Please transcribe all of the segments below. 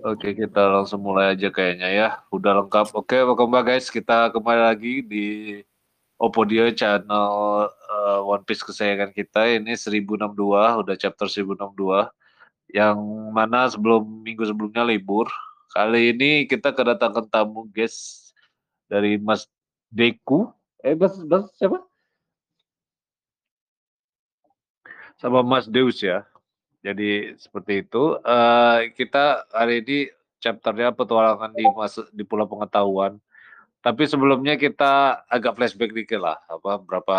Oke, kita langsung mulai aja kayaknya ya. Udah lengkap. Oke, welcome back guys. Kita kembali lagi di Opodio channel uh, One Piece kesayangan kita. Ini 1062, udah chapter 1062. Yang mana sebelum minggu sebelumnya libur. Kali ini kita kedatangan tamu guys dari Mas Deku. Eh, Mas, Mas siapa? Sama Mas Deus ya. Jadi seperti itu. Uh, kita hari ini chapternya petualangan di mas, di Pulau Pengetahuan. Tapi sebelumnya kita agak flashback dikit lah, apa berapa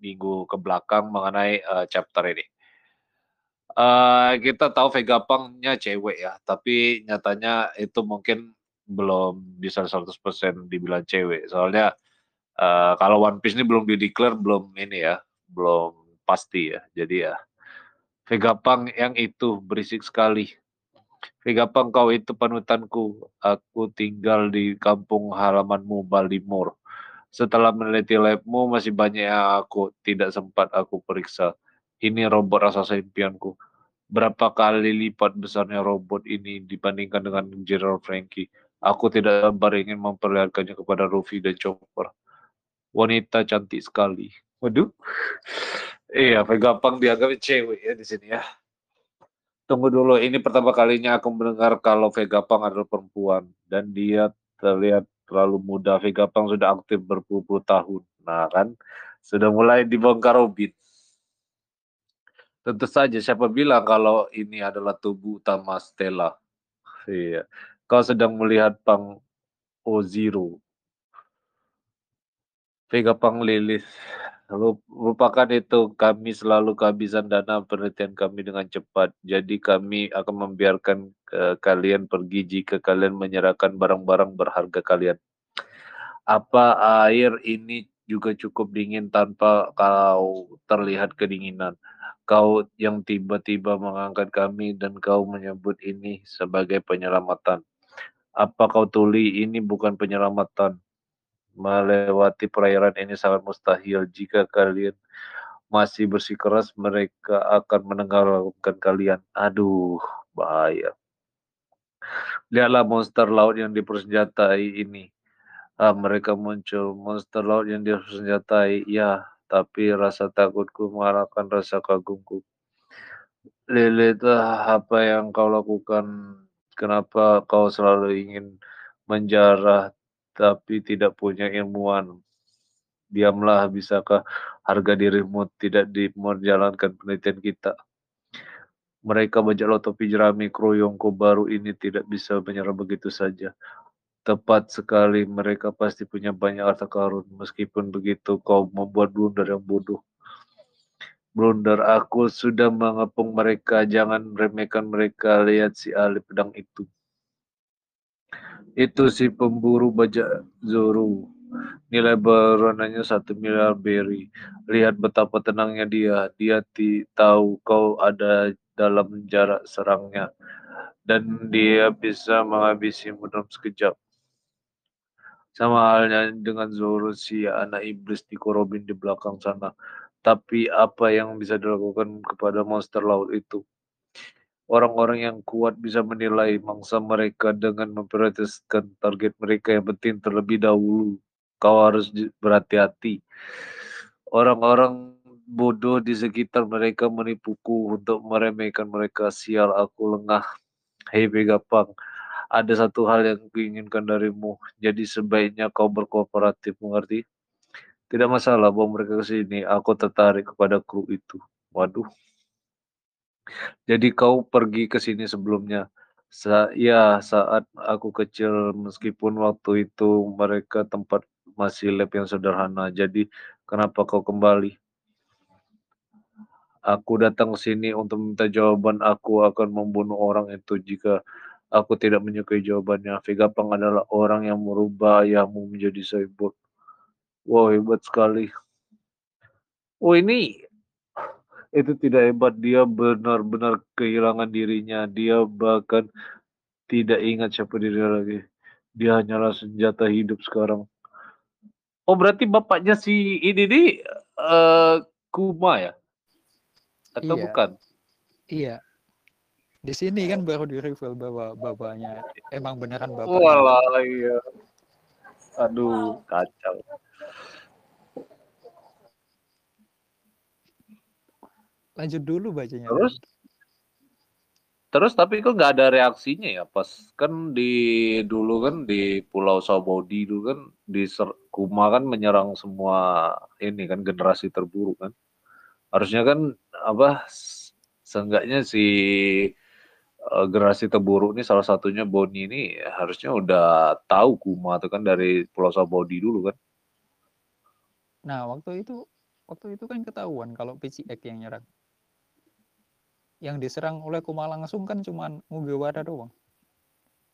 minggu ke belakang mengenai uh, chapter ini. Uh, kita tahu Vega Pangnya cewek ya, tapi nyatanya itu mungkin belum bisa 100% dibilang cewek. Soalnya uh, kalau One Piece ini belum dideklar, belum ini ya, belum pasti ya. Jadi ya Vega Pang yang itu berisik sekali. Vega Pang kau itu panutanku. Aku tinggal di kampung halamanmu Balimor. Setelah meneliti labmu masih banyak yang aku tidak sempat aku periksa. Ini robot rasa impianku. Berapa kali lipat besarnya robot ini dibandingkan dengan General Frankie. Aku tidak sabar ingin memperlihatkannya kepada Ruffy dan Chopper. Wanita cantik sekali. Waduh. Iya, gampang dianggap cewek ya di sini ya. Tunggu dulu, ini pertama kalinya aku mendengar kalau Vega Pang adalah perempuan dan dia terlihat terlalu muda. Vega Pang sudah aktif berpuluh-puluh tahun. Nah kan, sudah mulai dibongkar Robin. Tentu saja siapa bilang kalau ini adalah tubuh utama Stella. Iya. Kau sedang melihat Pang O0. Vega Pang Lilis Lupakan itu, kami selalu kehabisan dana penelitian kami dengan cepat. Jadi kami akan membiarkan uh, kalian pergi jika kalian menyerahkan barang-barang berharga kalian. Apa air ini juga cukup dingin tanpa kau terlihat kedinginan. Kau yang tiba-tiba mengangkat kami dan kau menyebut ini sebagai penyelamatan. Apa kau tuli ini bukan penyelamatan, melewati perairan ini sangat mustahil. Jika kalian masih bersikeras, mereka akan menenggelamkan kalian. Aduh, bahaya. Lihatlah monster laut yang dipersenjatai ini. Ah, mereka muncul monster laut yang dipersenjatai. Ya, tapi rasa takutku mengalahkan rasa kagumku. Lilith, apa yang kau lakukan? Kenapa kau selalu ingin menjarah tapi tidak punya ilmuwan. Diamlah, bisakah harga dirimu tidak menjalankan penelitian kita? Mereka bajak topi jerami kroyongko baru ini tidak bisa menyerah begitu saja. Tepat sekali, mereka pasti punya banyak harta karun. Meskipun begitu, kau membuat blunder yang bodoh. Blunder aku sudah mengepung mereka, jangan remehkan mereka. Lihat si ahli pedang itu. Itu si pemburu bajak Zoro. Nilai beronanya satu miliar berry. Lihat betapa tenangnya dia. Dia tahu kau ada dalam jarak serangnya. Dan dia bisa menghabisimu dalam sekejap. Sama halnya dengan Zoro si anak iblis di Korobin di belakang sana. Tapi apa yang bisa dilakukan kepada monster laut itu? Orang-orang yang kuat bisa menilai mangsa mereka dengan memprioritaskan target mereka yang penting terlebih dahulu. Kau harus berhati-hati. Orang-orang bodoh di sekitar mereka menipuku untuk meremehkan mereka. Sial, aku lengah. Hei Begapang, ada satu hal yang kuinginkan darimu. Jadi sebaiknya kau berkooperatif, mengerti? Tidak masalah bawa mereka ke sini. Aku tertarik kepada kru itu. Waduh. Jadi kau pergi ke sini sebelumnya? Sa ya, saat aku kecil meskipun waktu itu mereka tempat masih lab yang sederhana. Jadi kenapa kau kembali? Aku datang ke sini untuk minta jawaban. Aku akan membunuh orang itu jika aku tidak menyukai jawabannya. Vega Pang adalah orang yang merubah ayahmu menjadi cyborg. Wow, hebat sekali. Oh, ini itu tidak hebat dia benar-benar kehilangan dirinya dia bahkan tidak ingat siapa dirinya lagi dia hanyalah senjata hidup sekarang oh berarti bapaknya si ini nih uh, Kuma ya atau iya. bukan iya Di sini kan baru di reveal bahwa bapaknya emang beneran bapaknya. Walah iya. Aduh, kacau. Lanjut dulu bacanya. Terus? Terus tapi kok nggak ada reaksinya ya pas kan di dulu kan di Pulau Sabaudi dulu kan di Ser- Kuma kan menyerang semua ini kan generasi terburuk kan. Harusnya kan apa seenggaknya si eh, generasi terburuk ini salah satunya Boni ini harusnya udah tahu Kuma tuh kan dari Pulau Sabaudi dulu kan. Nah, waktu itu waktu itu kan ketahuan kalau PCX yang nyerang. Yang diserang oleh Kuma langsung kan cuman Mugiwara doang.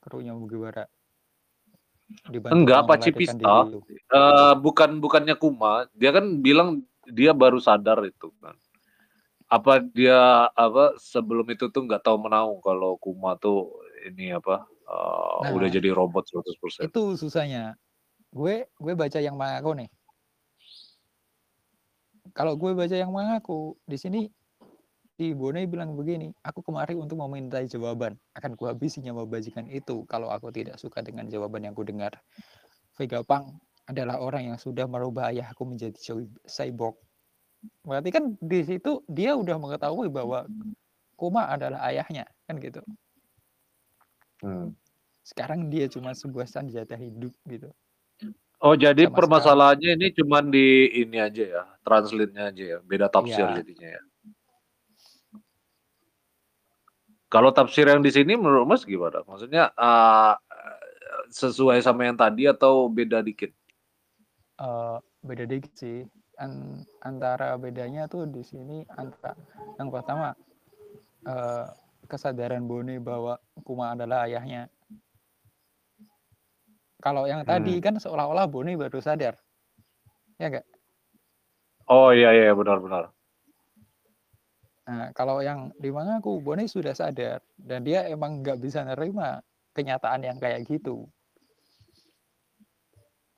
Krunya Mugiwara. Dibantu Enggak, Pacipista. diri itu. Eh, bukan bukannya Kuma, dia kan bilang dia baru sadar itu kan. Apa dia apa sebelum itu tuh nggak tahu menau kalau Kuma tuh ini apa eh, Nah. udah jadi robot 100%. Itu susahnya. Gue gue baca yang mangaku nih. Kalau gue baca yang mangaku di sini si Bone bilang begini, aku kemari untuk memintai jawaban. Akan kuhabisi nyawa bajingan itu kalau aku tidak suka dengan jawaban yang ku dengar. Vega Pang adalah orang yang sudah merubah ayahku menjadi cy- cyborg. Berarti kan di situ dia udah mengetahui bahwa Kuma adalah ayahnya, kan gitu. Hmm. Sekarang dia cuma sebuah senjata hidup gitu. Oh, jadi Sama permasalahannya ini cuman di ini aja ya, translate-nya aja ya, beda tafsir Iya. jadinya ya. Kalau tafsir yang di sini menurut Mas gimana? Maksudnya eh, sesuai sama yang tadi atau beda dikit? eh beda dikit sih An- antara bedanya tuh di sini antara yang pertama eh, kesadaran Boni bahwa Kuma adalah ayahnya kalau yang tadi kan seolah-olah Boni baru sadar ya enggak Oh iya iya benar-benar. Nah kalau yang di aku Boni sudah sadar dan dia emang nggak bisa nerima kenyataan yang kayak gitu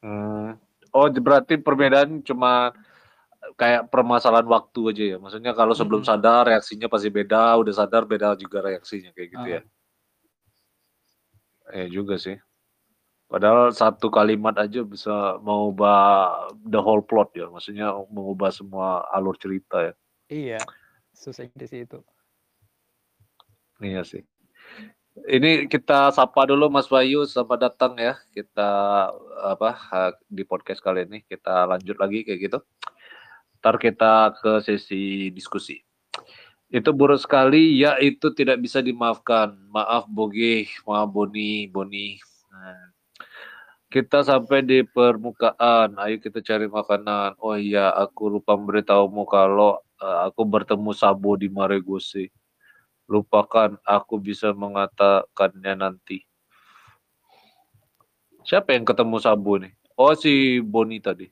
Hmm. Oh, berarti perbedaan cuma kayak permasalahan waktu aja ya. Maksudnya kalau sebelum Mm-mm. sadar reaksinya pasti beda, udah sadar beda juga reaksinya kayak gitu ya. Eh juga sih. Padahal satu kalimat aja bisa mengubah the whole plot ya. Maksudnya mengubah semua alur cerita ya. iya susah di situ Iya sih. Ini kita sapa dulu Mas Bayu, selamat datang ya. Kita apa di podcast kali ini kita lanjut lagi kayak gitu. Ntar kita ke sesi diskusi. Itu buruk sekali, ya itu tidak bisa dimaafkan. Maaf Boge, maaf Boni, Boni. Nah, kita sampai di permukaan, ayo kita cari makanan. Oh iya, aku lupa memberitahumu kalau eh, aku bertemu Sabo di Maregose lupakan aku bisa mengatakannya nanti. Siapa yang ketemu Sabu nih? Oh si Boni tadi.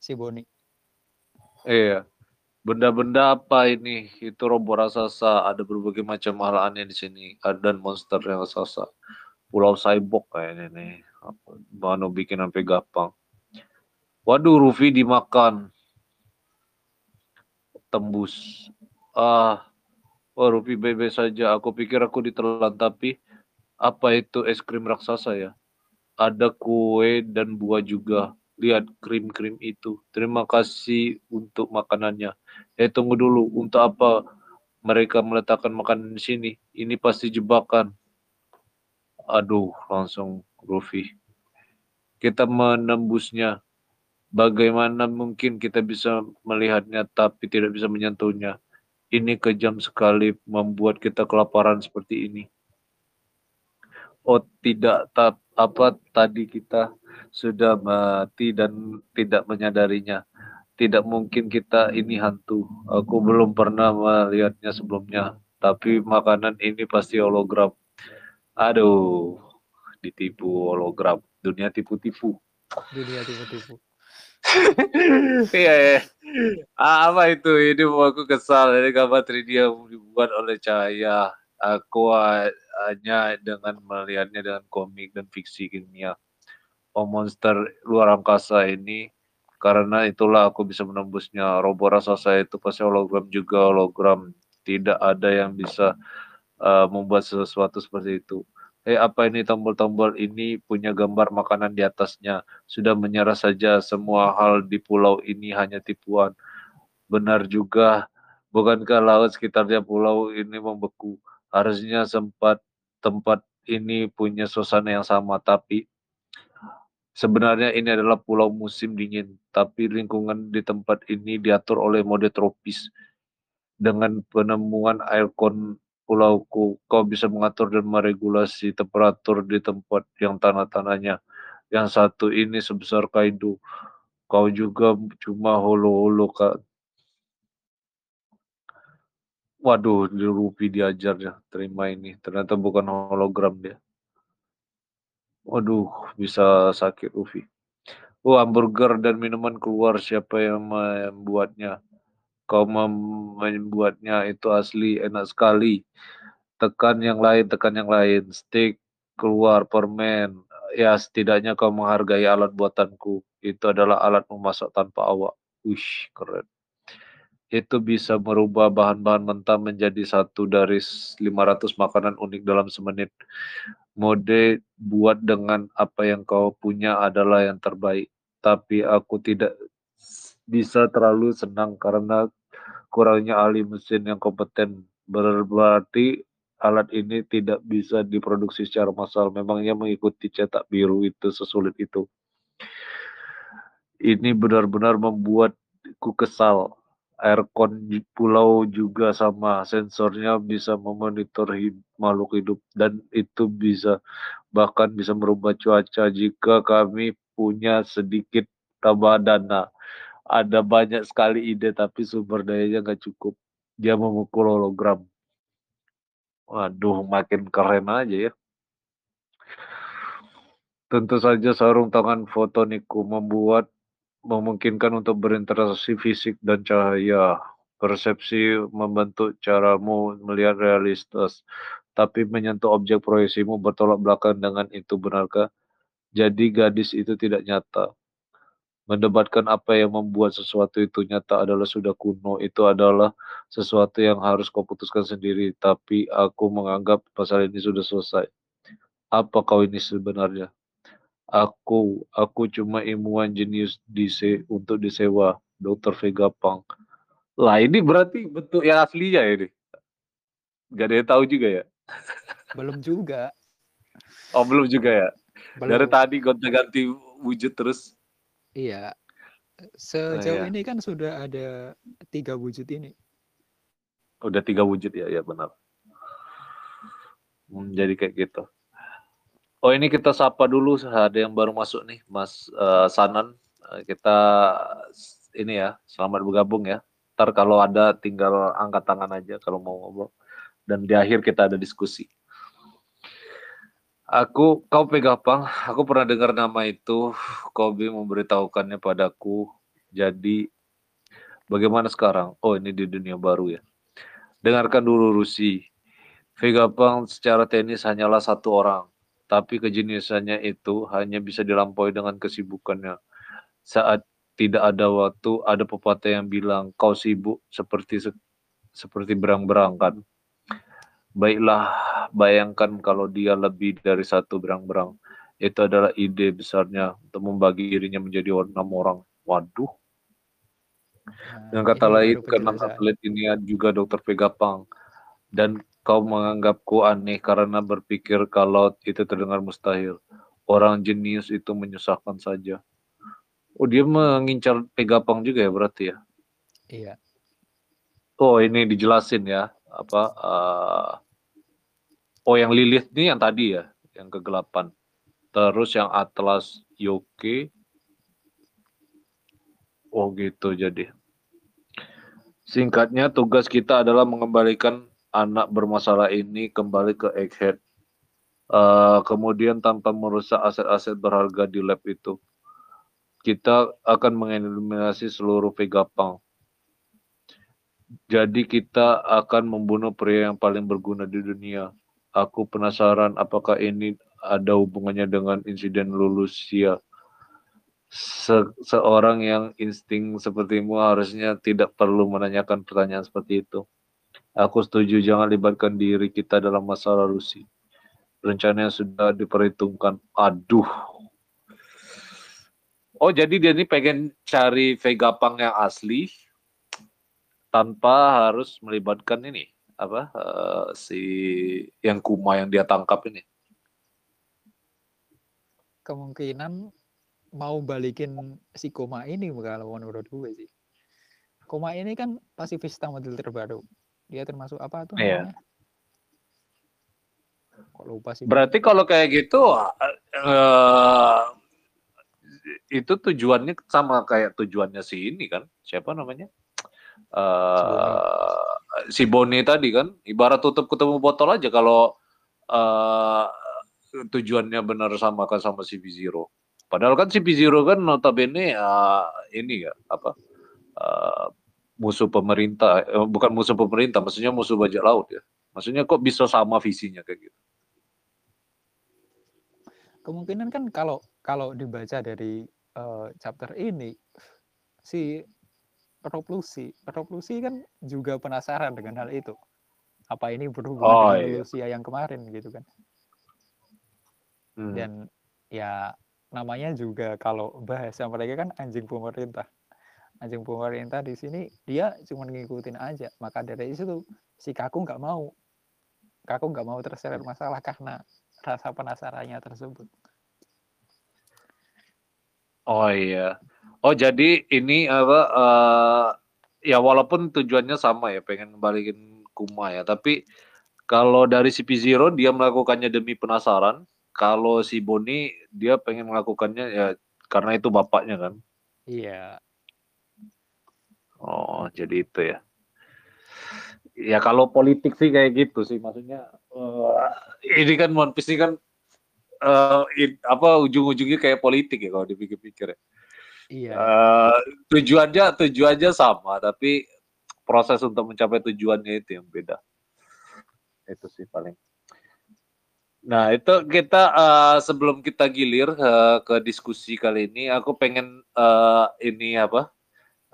si Boni Iya. Benda-benda apa ini? Itu robot raksasa. Ada berbagai macam hal aneh di sini. Ada monster yang raksasa. Pulau Cyborg kayaknya nih. Mano bikin sampai gampang. Waduh, Rufi dimakan. Tembus. Ah, oh Rufi bebe saja. Aku pikir aku ditelan tapi apa itu es krim raksasa ya? Ada kue dan buah juga. Lihat krim-krim itu. Terima kasih untuk makanannya. Eh tunggu dulu, untuk apa mereka meletakkan makanan di sini? Ini pasti jebakan. Aduh, langsung Rufi. Kita menembusnya. Bagaimana mungkin kita bisa melihatnya tapi tidak bisa menyentuhnya? Ini kejam sekali membuat kita kelaparan seperti ini. Oh tidak, tap, apa tadi kita sudah mati dan tidak menyadarinya. Tidak mungkin kita ini hantu. Aku belum pernah melihatnya sebelumnya. Tapi makanan ini pasti hologram. Aduh, ditipu hologram. Dunia tipu-tipu. dunia tipu-tipu Iya. Ah, apa itu? Ini aku kesal. Ini gambar 3D yang dibuat oleh Cahaya. Aku ha- hanya dengan melihatnya dengan komik dan fiksi kimia. Oh, monster luar angkasa ini. Karena itulah aku bisa menembusnya. Robot raksasa itu pasti hologram juga hologram. Tidak ada yang bisa uh, membuat sesuatu seperti itu. Eh apa ini tombol-tombol ini punya gambar makanan di atasnya. Sudah menyerah saja semua hal di pulau ini hanya tipuan. Benar juga, bukankah laut sekitarnya pulau ini membeku? Harusnya sempat tempat ini punya suasana yang sama, tapi sebenarnya ini adalah pulau musim dingin, tapi lingkungan di tempat ini diatur oleh mode tropis. Dengan penemuan aircon pulauku, kau bisa mengatur dan meregulasi temperatur di tempat yang tanah-tanahnya. Yang satu ini sebesar kaidu. Kau juga cuma holo-holo, Kak. Waduh, di Rupi diajarnya. Terima ini. Ternyata bukan hologram dia. Waduh, bisa sakit Rufi. Oh, hamburger dan minuman keluar. Siapa yang membuatnya? Kau membuatnya itu asli enak sekali. Tekan yang lain, tekan yang lain. Stick keluar permen. Ya setidaknya kau menghargai alat buatanku. Itu adalah alat memasak tanpa awak. Wih, keren. Itu bisa merubah bahan-bahan mentah menjadi satu dari 500 makanan unik dalam semenit. Mode buat dengan apa yang kau punya adalah yang terbaik. Tapi aku tidak bisa terlalu senang karena kurangnya ahli mesin yang kompeten berarti alat ini tidak bisa diproduksi secara massal. Memangnya mengikuti cetak biru itu sesulit itu. Ini benar-benar membuatku kesal. Aircon pulau juga sama, sensornya bisa memonitor makhluk hidup dan itu bisa bahkan bisa merubah cuaca jika kami punya sedikit tambahan dana ada banyak sekali ide tapi sumber dayanya nggak cukup. Dia memukul hologram. Waduh, makin keren aja ya. Tentu saja sarung tangan fotoniku membuat memungkinkan untuk berinteraksi fisik dan cahaya. Persepsi membentuk caramu melihat realitas, tapi menyentuh objek proyeksimu bertolak belakang dengan itu, benarkah? Jadi gadis itu tidak nyata. Mendebatkan apa yang membuat sesuatu itu nyata adalah sudah kuno. Itu adalah sesuatu yang harus kau putuskan sendiri. Tapi aku menganggap pasal ini sudah selesai. Apa kau ini sebenarnya? Aku, aku cuma ilmuwan jenius dise untuk disewa. Dr. Vega Pang. Lah ini berarti bentuk yang aslinya ini. Gak ada yang tahu juga ya? Belum juga. Oh belum juga ya? Belum. Dari tadi gonta-ganti wujud terus. Iya. Sejauh oh, iya. ini kan sudah ada tiga wujud ini. Udah tiga wujud ya, ya benar. Hmm, jadi kayak gitu. Oh ini kita sapa dulu, ada yang baru masuk nih, Mas uh, Sanan. Uh, kita ini ya, selamat bergabung ya. Ntar kalau ada tinggal angkat tangan aja kalau mau ngobrol. Dan di akhir kita ada diskusi. Aku, kau Pegapang, aku pernah dengar nama itu. Kobe memberitahukannya padaku. Jadi, bagaimana sekarang? Oh, ini di dunia baru ya. Dengarkan dulu Rusi. Vegapang secara tenis hanyalah satu orang, tapi kejeniusannya itu hanya bisa dilampaui dengan kesibukannya. Saat tidak ada waktu, ada pepatah yang bilang kau sibuk seperti seperti berang-berang kan. Baiklah, bayangkan kalau dia lebih dari satu berang-berang. Itu adalah ide besarnya untuk membagi dirinya menjadi enam orang. Waduh. Nah, Dengan kata lain, keenam atlet ini juga dokter Pegapang. Dan kau menganggapku aneh karena berpikir kalau itu terdengar mustahil. Orang jenius itu menyusahkan saja. Oh, dia mengincar Pegapang juga ya berarti ya? Iya. Oh, ini dijelasin ya apa uh, oh yang Lilith ini yang tadi ya yang kegelapan. Terus yang Atlas Yoke. Oh gitu jadi. Singkatnya tugas kita adalah mengembalikan anak bermasalah ini kembali ke Egghead. Uh, kemudian tanpa merusak aset-aset berharga di lab itu kita akan mengeliminasi seluruh Vegapunk jadi kita akan membunuh pria yang paling berguna di dunia. Aku penasaran apakah ini ada hubungannya dengan insiden Lulusia. Se seorang yang insting sepertimu harusnya tidak perlu menanyakan pertanyaan seperti itu. Aku setuju jangan libatkan diri kita dalam masalah Rusi. Rencananya sudah diperhitungkan. Aduh. Oh, jadi dia ini pengen cari Vegapunk yang asli tanpa harus melibatkan ini apa uh, si yang Kuma yang dia tangkap ini. Kemungkinan mau balikin si Kuma ini kalau menurut gue sih. Kuma ini kan pasifista model terbaru. Dia termasuk apa tuh iya. Kok lupa sih. Berarti kalau kayak gitu uh, itu tujuannya sama kayak tujuannya si ini kan? Siapa namanya? Uh, si Boni tadi kan ibarat tutup ketemu botol aja kalau uh, tujuannya benar sama kan sama si Zero. Padahal kan si Zero kan notabene uh, ini ya apa uh, musuh pemerintah, eh, bukan musuh pemerintah, maksudnya musuh bajak laut ya. Maksudnya kok bisa sama visinya kayak gitu? Kemungkinan kan kalau kalau dibaca dari uh, chapter ini si Rob Lucy, Rob Lucy kan juga penasaran dengan hal itu. Apa ini berhubungan oh, dengan iya. Lucia yang kemarin gitu kan? Hmm. Dan ya namanya juga kalau bahasa mereka kan anjing pemerintah anjing pemerintah di sini dia cuma ngikutin aja maka dari itu si kaku nggak mau kaku nggak mau terseret masalah karena rasa penasarannya tersebut oh iya. Oh jadi ini apa uh, ya walaupun tujuannya sama ya pengen balikin Kuma ya tapi kalau dari si Zero dia melakukannya demi penasaran. Kalau si Boni dia pengen melakukannya ya karena itu bapaknya kan? Iya. Oh, jadi itu ya. Ya kalau politik sih kayak gitu sih, maksudnya uh, ini kan One Piece ini kan uh, in, apa ujung-ujungnya kayak politik ya kalau dipikir-pikir ya. Iya. Uh, tujuannya tujuannya sama, tapi proses untuk mencapai tujuannya itu yang beda. Itu sih paling. Nah itu kita uh, sebelum kita gilir uh, ke diskusi kali ini, aku pengen uh, ini apa?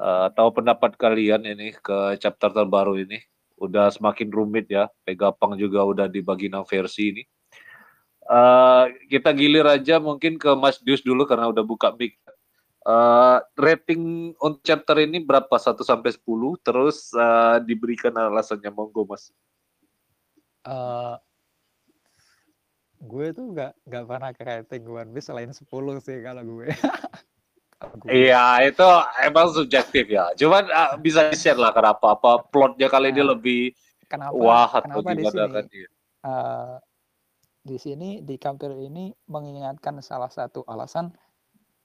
uh, tahu pendapat kalian ini ke chapter terbaru ini. Udah semakin rumit ya. Pegapang juga udah dibagi enam versi ini. Uh, kita gilir aja mungkin ke Mas Dius dulu karena udah buka mic. Uh, rating untuk chapter ini berapa? 1 sampai 10 terus uh, diberikan alasannya monggo Mas. Uh, gue tuh gak, gak pernah ke rating One Piece selain 10 sih kalau gue. Iya, itu emang subjektif ya. Cuman uh, bisa di-share lah kenapa apa plotnya kali nah, ini lebih kenapa, wah atau kenapa gimana di sini, kan Uh, di sini di counter ini mengingatkan salah satu alasan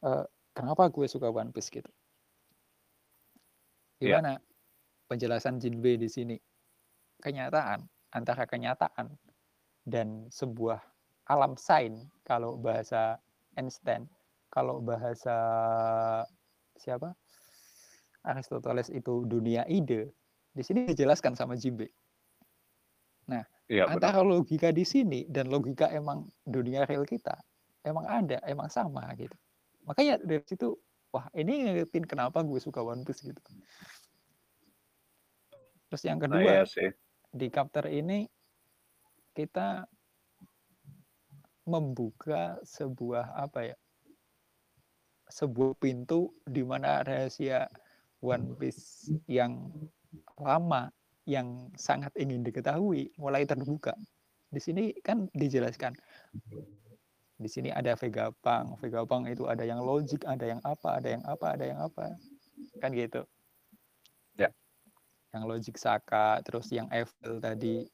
uh, kenapa gue suka One Piece gitu. Iya. Gimana yeah. penjelasan Jinbe di sini? Kenyataan antara kenyataan dan sebuah alam sain kalau bahasa Einstein kalau bahasa siapa Aristoteles itu dunia ide, di sini dijelaskan sama Jimbe. Nah, ya, antara benar. logika di sini dan logika emang dunia real kita emang ada, emang sama gitu. Makanya dari situ, wah ini ngertiin kenapa gue suka One Piece gitu. Terus yang nah, kedua, nah, ya di chapter ini kita membuka sebuah apa ya sebuah pintu di mana rahasia One Piece yang lama yang sangat ingin diketahui mulai terbuka. Di sini kan dijelaskan. Di sini ada Vegapunk. Vegapunk itu ada yang logik, ada yang apa, ada yang apa, ada yang apa. Kan gitu. Ya. Yang logik Saka, terus yang Evil tadi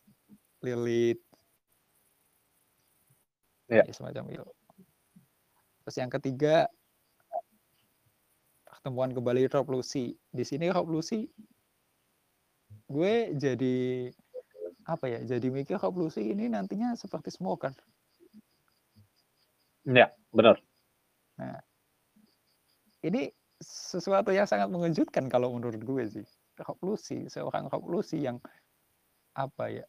Lilith. Ya. ya semacam itu. Terus yang ketiga pertemuan kembali Rob Lucy. Di sini Rob Lucy gue jadi apa ya? Jadi mikir Lucy ini nantinya seperti Smoker. Ya, benar. Nah, ini sesuatu yang sangat mengejutkan kalau menurut gue sih. Rob Lucy, seorang Rob Lucy yang apa ya?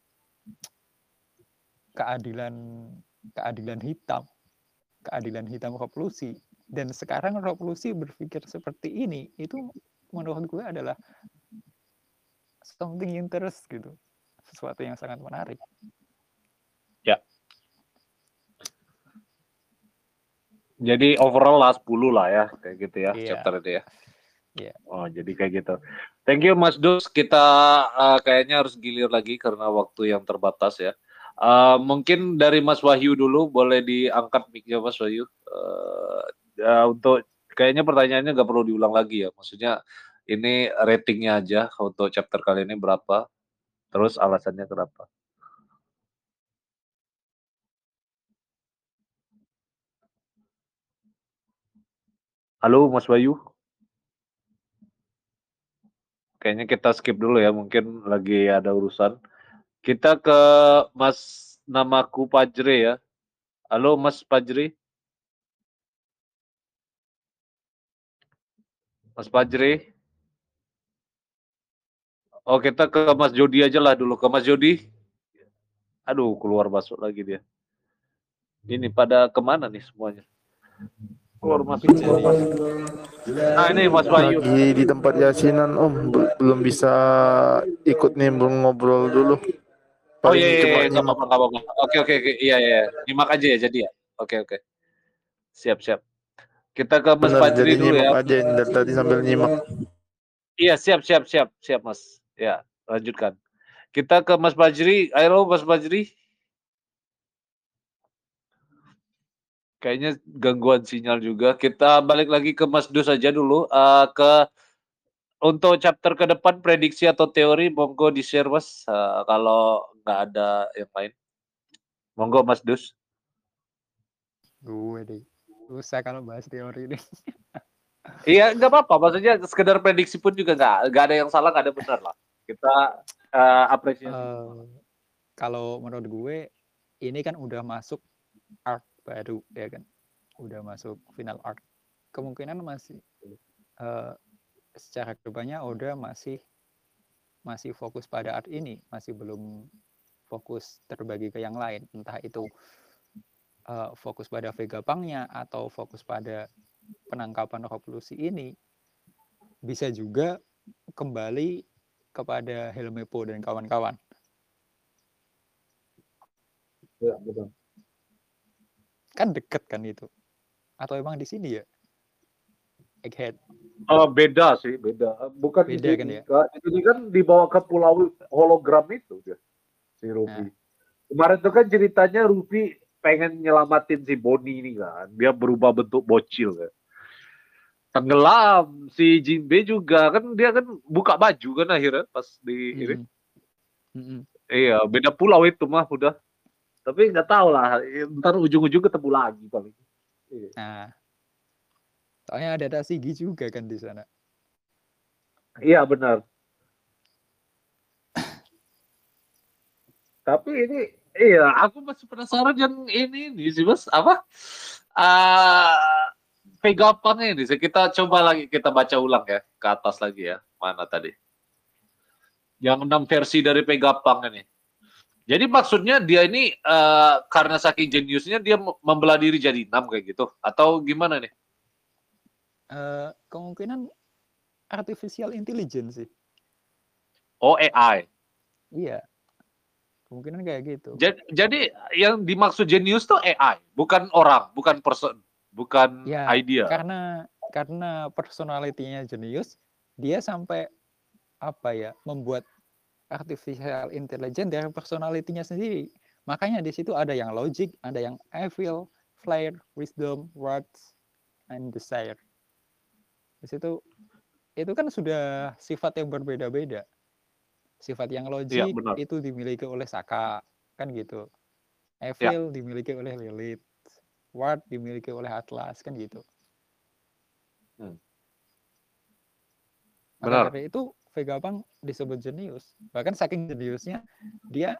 keadilan keadilan hitam keadilan hitam Rob Lucy dan sekarang revolusi berpikir seperti ini itu menurut gue adalah something interest gitu sesuatu yang sangat menarik. Ya. Jadi overall lah 10 lah ya, kayak gitu ya, Iya. chapter itu ya. Iya. Oh, jadi kayak gitu. Thank you Mas Dus. Kita uh, kayaknya harus gilir lagi karena waktu yang terbatas ya. Uh, mungkin dari Mas Wahyu dulu boleh diangkat mic-nya Mas Wahyu. Uh, uh, untuk kayaknya pertanyaannya nggak perlu diulang lagi ya. Maksudnya ini ratingnya aja untuk chapter kali ini berapa, terus alasannya kenapa. Halo Mas Wahyu. Kayaknya kita skip dulu ya, mungkin lagi ada urusan. Kita ke Mas namaku Pajre ya. Halo Mas Pajre. Mas Pajre. Oh kita ke Mas Jody aja lah dulu. Ke Mas Jody. Aduh keluar masuk lagi dia. Ini pada ke mana nih semuanya? Keluar masuk. Keluar masuk. Nah ini Mas Bayu. Lagi di tempat yasinan Om, Bel- belum bisa ikut nih, belum ngobrol dulu. Oh Paling iya, iya, iya, nyimak. apa-apa. Oke, oke, oke. Iya, iya. Nyimak aja ya, jadi ya. Oke, oke. Siap, siap. Kita ke Mas Benar, Fajri dulu ya. aja dari tadi sambil nyimak. Iya, siap, siap, siap, siap, Mas. Ya, lanjutkan. Kita ke Mas Fajri. Ayo, Mas Fajri. Kayaknya gangguan sinyal juga. Kita balik lagi ke Mas Dus aja dulu. Eh, ke untuk chapter ke depan prediksi atau teori, monggo di share Mas. Eh, kalau nggak ada yang lain, monggo Mas Dus. Gue deh. Susah kalau bahas teori ini. Iya, nggak apa-apa. Maksudnya sekedar prediksi pun juga nggak nggak ada yang salah, nggak ada benar lah. Kita eh, apresiasi. Eh, kalau menurut gue ini kan udah masuk arc baru ya kan? Udah masuk final arc. Kemungkinan masih eh, secara ke depannya udah masih masih fokus pada art ini. Masih belum fokus terbagi ke yang lain. Entah itu eh, fokus pada Vegapunk-nya atau fokus pada penangkapan revolusi ini. Bisa juga kembali kepada Helmepo dan kawan-kawan Ya, betul. kan deket kan itu atau emang di sini ya Egghead Oh, beda sih, beda. Bukan di Beda kan ya? Di sini kan dibawa ke pulau hologram itu dia, si Ruby. Kemarin tuh kan ceritanya Ruby pengen nyelamatin si Bonnie ini kan. Dia berubah bentuk bocil kan tenggelam. Si Jinbe juga kan dia kan buka baju kan akhirnya pas di ini. Mm -hmm. iya beda pulau itu mah udah. Tapi nggak tahu lah ntar ujung-ujung ketemu lagi paling. Iya. nah. Soalnya ada Tasigi juga kan di sana. Iya benar. Tapi ini iya aku masih penasaran yang ini nih sih mas. Apa? Uh, P8 ini sih. Kita coba lagi kita baca ulang ya ke atas lagi ya. Mana tadi? Yang enam versi dari P8 ini. Jadi maksudnya dia ini uh, karena saking jeniusnya dia membelah diri jadi enam kayak gitu atau gimana nih? Uh, kemungkinan artificial intelligence sih. Oh AI. Iya. Kemungkinan kayak gitu. Jadi, jadi yang dimaksud jenius tuh AI, bukan orang, bukan person bukan Ya, idea. Karena karena personalitinya jenius, dia sampai apa ya, membuat artificial intelligence dari personalitinya sendiri. Makanya di situ ada yang logic, ada yang evil, flair, wisdom, words, and desire. Di situ itu kan sudah sifat yang berbeda-beda. Sifat yang logik benar. itu dimiliki oleh Saka, kan gitu. Evil dimiliki oleh Lilith. Ward dimiliki oleh Atlas, kan gitu. Hmm. Maka Benar. dari itu Vegapunk disebut jenius. Bahkan saking jeniusnya dia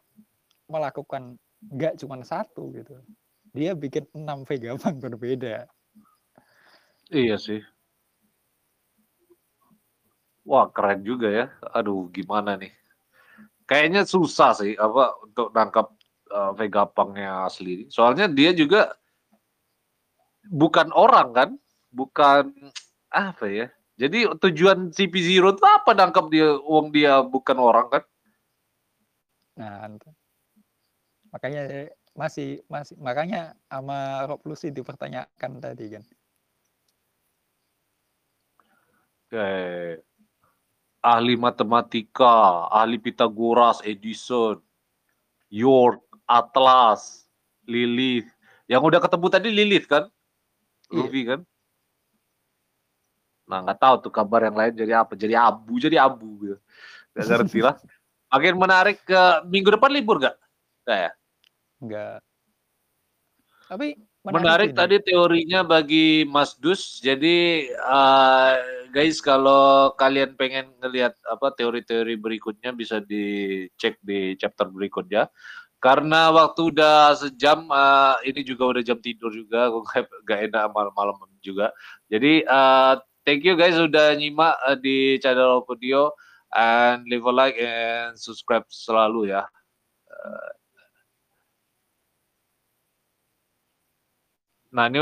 melakukan nggak cuma satu gitu. Dia bikin enam Vegapunk berbeda. Iya sih. Wah keren juga ya. Aduh gimana nih? Kayaknya susah sih apa untuk nangkap uh, Vegapunk-nya asli. Soalnya dia juga bukan orang kan, bukan apa ya? Jadi tujuan CP0 itu apa nangkap dia uang dia bukan orang kan? Nah, makanya masih masih makanya sama Rob Lucy dipertanyakan tadi kan. Kayak ahli matematika, ahli Pitagoras, Edison, York, Atlas, Lilith. Yang udah ketemu tadi Lilith kan? Iya. Luffy kan? Nah nggak tahu tuh kabar yang lain jadi apa? Jadi abu, jadi abu gitu. Gak ngerti lah. Makin menarik ke minggu depan libur gak? Nggak ya? Enggak. Tapi Menarik sih, tadi teorinya bagi Mas Dus. Jadi eh, guys kalau kalian pengen ngelihat apa teori-teori berikutnya bisa dicek di chapter berikutnya. Karena waktu udah sejam, eh, ini juga udah jam tidur juga, gak, gak enak malam-malam juga. Jadi eh, thank you guys udah nyimak eh, di channel video and leave a like and subscribe selalu ya. Eh, nah ini